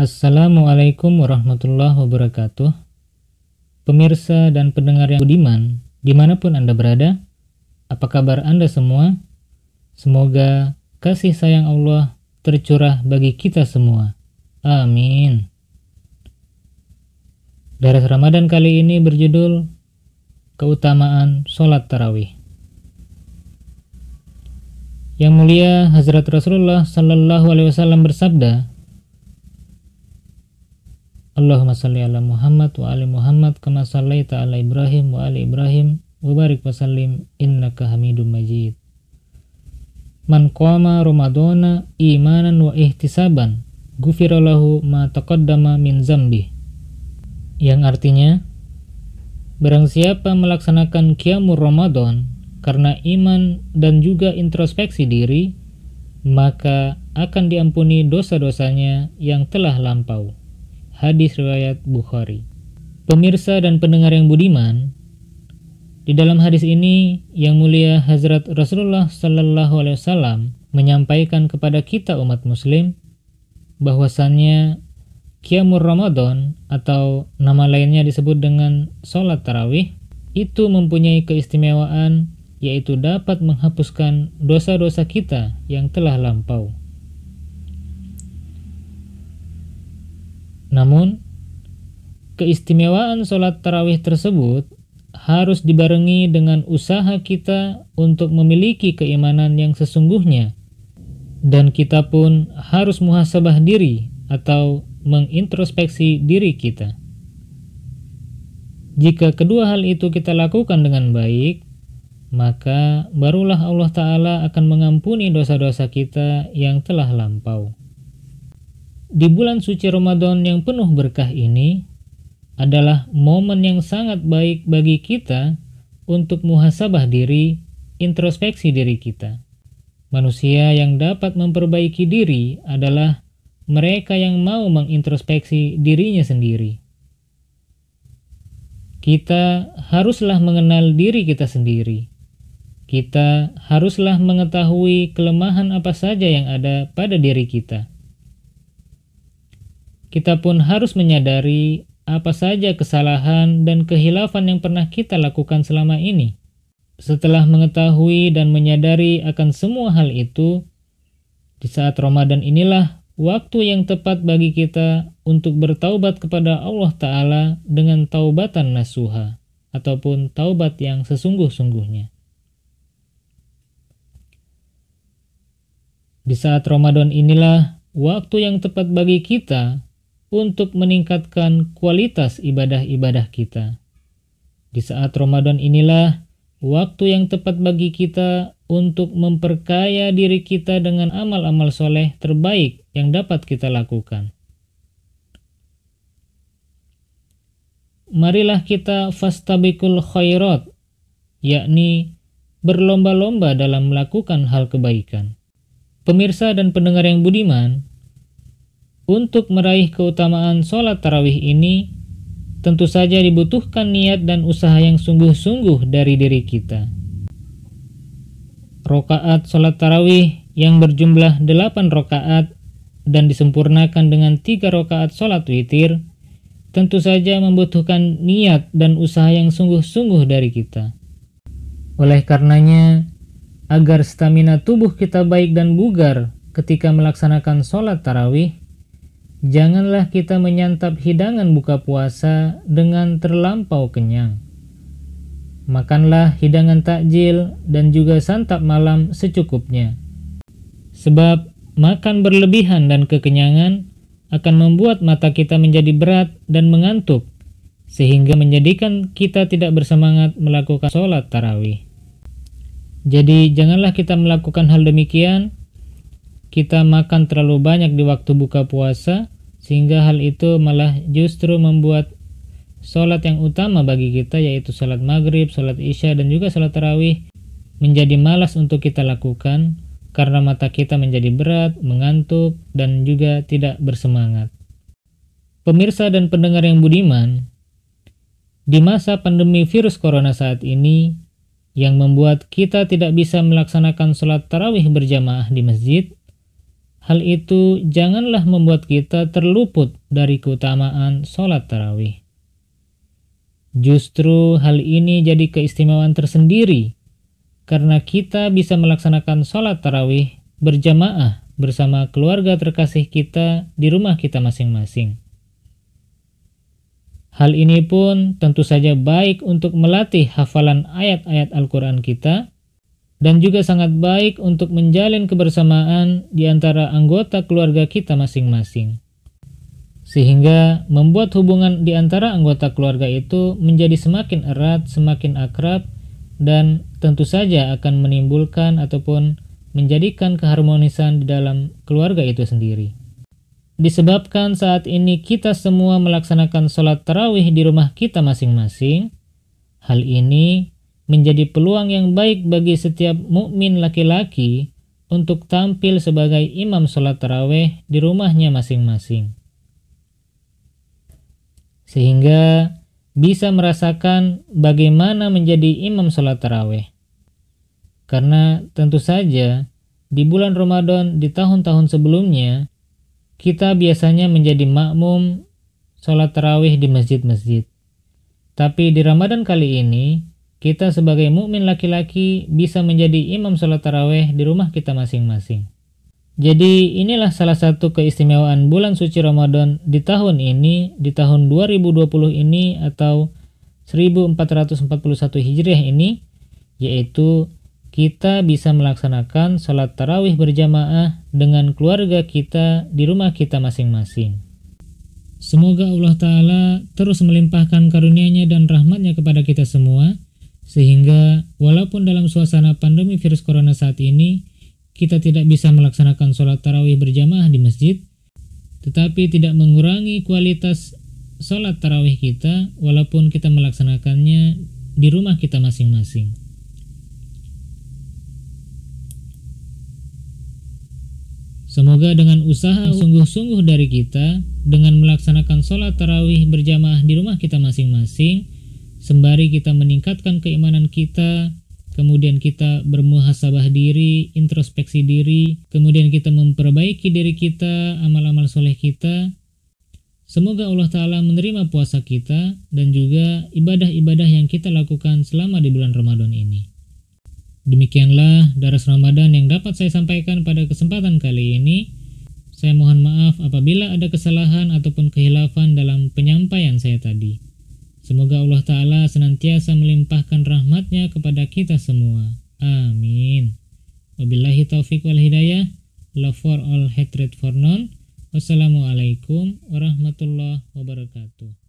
Assalamualaikum warahmatullahi wabarakatuh. Pemirsa dan pendengar yang budiman, di mana pun Anda berada, apa kabar Anda semua? Semoga kasih sayang Allah tercurah bagi kita semua. Amin. Daras Ramadan kali ini berjudul Keutamaan Sholat Tarawih. Yang mulia Hazrat Rasulullah Sallallahu Alaihi Wasallam bersabda, Allahumma salli ala Muhammad wa ali Muhammad kama sallaita ala Ibrahim wa ali Ibrahim wa barik wa sallim innaka hamidum majid. Man qama Ramadana imanan wa ihtisaban gufira lahu ma taqaddama min zambi. Yang artinya Barang siapa melaksanakan qiyamul Ramadan karena iman dan juga introspeksi diri, maka akan diampuni dosa-dosanya yang telah lampau. Hadis riwayat Bukhari. Pemirsa dan pendengar yang budiman, di dalam hadis ini yang mulia Hazrat Rasulullah Sallallahu Alaihi Wasallam menyampaikan kepada kita umat Muslim bahwasannya Qiyamul Ramadan atau nama lainnya disebut dengan sholat tarawih itu mempunyai keistimewaan yaitu dapat menghapuskan dosa-dosa kita yang telah lampau. Namun, keistimewaan sholat tarawih tersebut harus dibarengi dengan usaha kita untuk memiliki keimanan yang sesungguhnya. Dan kita pun harus muhasabah diri atau mengintrospeksi diri kita. Jika kedua hal itu kita lakukan dengan baik, maka barulah Allah Ta'ala akan mengampuni dosa-dosa kita yang telah lampau. Di bulan suci Ramadan yang penuh berkah ini adalah momen yang sangat baik bagi kita untuk muhasabah diri, introspeksi diri kita. Manusia yang dapat memperbaiki diri adalah mereka yang mau mengintrospeksi dirinya sendiri. Kita haruslah mengenal diri kita sendiri. Kita haruslah mengetahui kelemahan apa saja yang ada pada diri kita kita pun harus menyadari apa saja kesalahan dan kehilafan yang pernah kita lakukan selama ini. Setelah mengetahui dan menyadari akan semua hal itu, di saat Ramadan inilah waktu yang tepat bagi kita untuk bertaubat kepada Allah Ta'ala dengan taubatan nasuha ataupun taubat yang sesungguh-sungguhnya. Di saat Ramadan inilah waktu yang tepat bagi kita untuk meningkatkan kualitas ibadah-ibadah kita. Di saat Ramadan inilah waktu yang tepat bagi kita untuk memperkaya diri kita dengan amal-amal soleh terbaik yang dapat kita lakukan. Marilah kita fastabikul khairat, yakni berlomba-lomba dalam melakukan hal kebaikan. Pemirsa dan pendengar yang budiman, untuk meraih keutamaan sholat tarawih ini, tentu saja dibutuhkan niat dan usaha yang sungguh-sungguh dari diri kita. Rokaat sholat tarawih yang berjumlah 8 rokaat dan disempurnakan dengan tiga rokaat sholat witir, tentu saja membutuhkan niat dan usaha yang sungguh-sungguh dari kita. Oleh karenanya, agar stamina tubuh kita baik dan bugar ketika melaksanakan sholat tarawih, Janganlah kita menyantap hidangan buka puasa dengan terlampau kenyang. Makanlah hidangan takjil dan juga santap malam secukupnya. Sebab makan berlebihan dan kekenyangan akan membuat mata kita menjadi berat dan mengantuk, sehingga menjadikan kita tidak bersemangat melakukan sholat tarawih. Jadi janganlah kita melakukan hal demikian, kita makan terlalu banyak di waktu buka puasa, sehingga hal itu malah justru membuat sholat yang utama bagi kita yaitu sholat maghrib, sholat isya dan juga sholat tarawih menjadi malas untuk kita lakukan karena mata kita menjadi berat, mengantuk, dan juga tidak bersemangat. Pemirsa dan pendengar yang budiman, di masa pandemi virus corona saat ini, yang membuat kita tidak bisa melaksanakan sholat tarawih berjamaah di masjid, hal itu janganlah membuat kita terluput dari keutamaan sholat tarawih. Justru hal ini jadi keistimewaan tersendiri karena kita bisa melaksanakan sholat tarawih berjamaah bersama keluarga terkasih kita di rumah kita masing-masing. Hal ini pun tentu saja baik untuk melatih hafalan ayat-ayat Al-Quran kita, dan juga sangat baik untuk menjalin kebersamaan di antara anggota keluarga kita masing-masing. Sehingga membuat hubungan di antara anggota keluarga itu menjadi semakin erat, semakin akrab, dan tentu saja akan menimbulkan ataupun menjadikan keharmonisan di dalam keluarga itu sendiri. Disebabkan saat ini kita semua melaksanakan sholat tarawih di rumah kita masing-masing, hal ini menjadi peluang yang baik bagi setiap mukmin laki-laki untuk tampil sebagai imam sholat tarawih di rumahnya masing-masing. Sehingga bisa merasakan bagaimana menjadi imam sholat tarawih. Karena tentu saja di bulan Ramadan di tahun-tahun sebelumnya kita biasanya menjadi makmum sholat tarawih di masjid-masjid. Tapi di Ramadan kali ini, kita sebagai mukmin laki-laki bisa menjadi imam sholat tarawih di rumah kita masing-masing. Jadi inilah salah satu keistimewaan bulan suci Ramadan di tahun ini, di tahun 2020 ini atau 1441 Hijriah ini, yaitu kita bisa melaksanakan sholat tarawih berjamaah dengan keluarga kita di rumah kita masing-masing. Semoga Allah Ta'ala terus melimpahkan karunia-Nya dan rahmatnya kepada kita semua, sehingga walaupun dalam suasana pandemi virus corona saat ini, kita tidak bisa melaksanakan sholat tarawih berjamaah di masjid, tetapi tidak mengurangi kualitas sholat tarawih kita walaupun kita melaksanakannya di rumah kita masing-masing. Semoga dengan usaha sungguh-sungguh dari kita, dengan melaksanakan sholat tarawih berjamaah di rumah kita masing-masing, sembari kita meningkatkan keimanan kita, kemudian kita bermuhasabah diri, introspeksi diri, kemudian kita memperbaiki diri kita, amal-amal soleh kita. Semoga Allah Ta'ala menerima puasa kita dan juga ibadah-ibadah yang kita lakukan selama di bulan Ramadan ini. Demikianlah daras Ramadan yang dapat saya sampaikan pada kesempatan kali ini. Saya mohon maaf apabila ada kesalahan ataupun kehilafan dalam penyampaian saya tadi. Semoga Allah Ta'ala senantiasa melimpahkan rahmatnya kepada kita semua. Amin. Wabillahi taufiq wal hidayah. Love for all, hatred for none. Wassalamualaikum warahmatullahi wabarakatuh.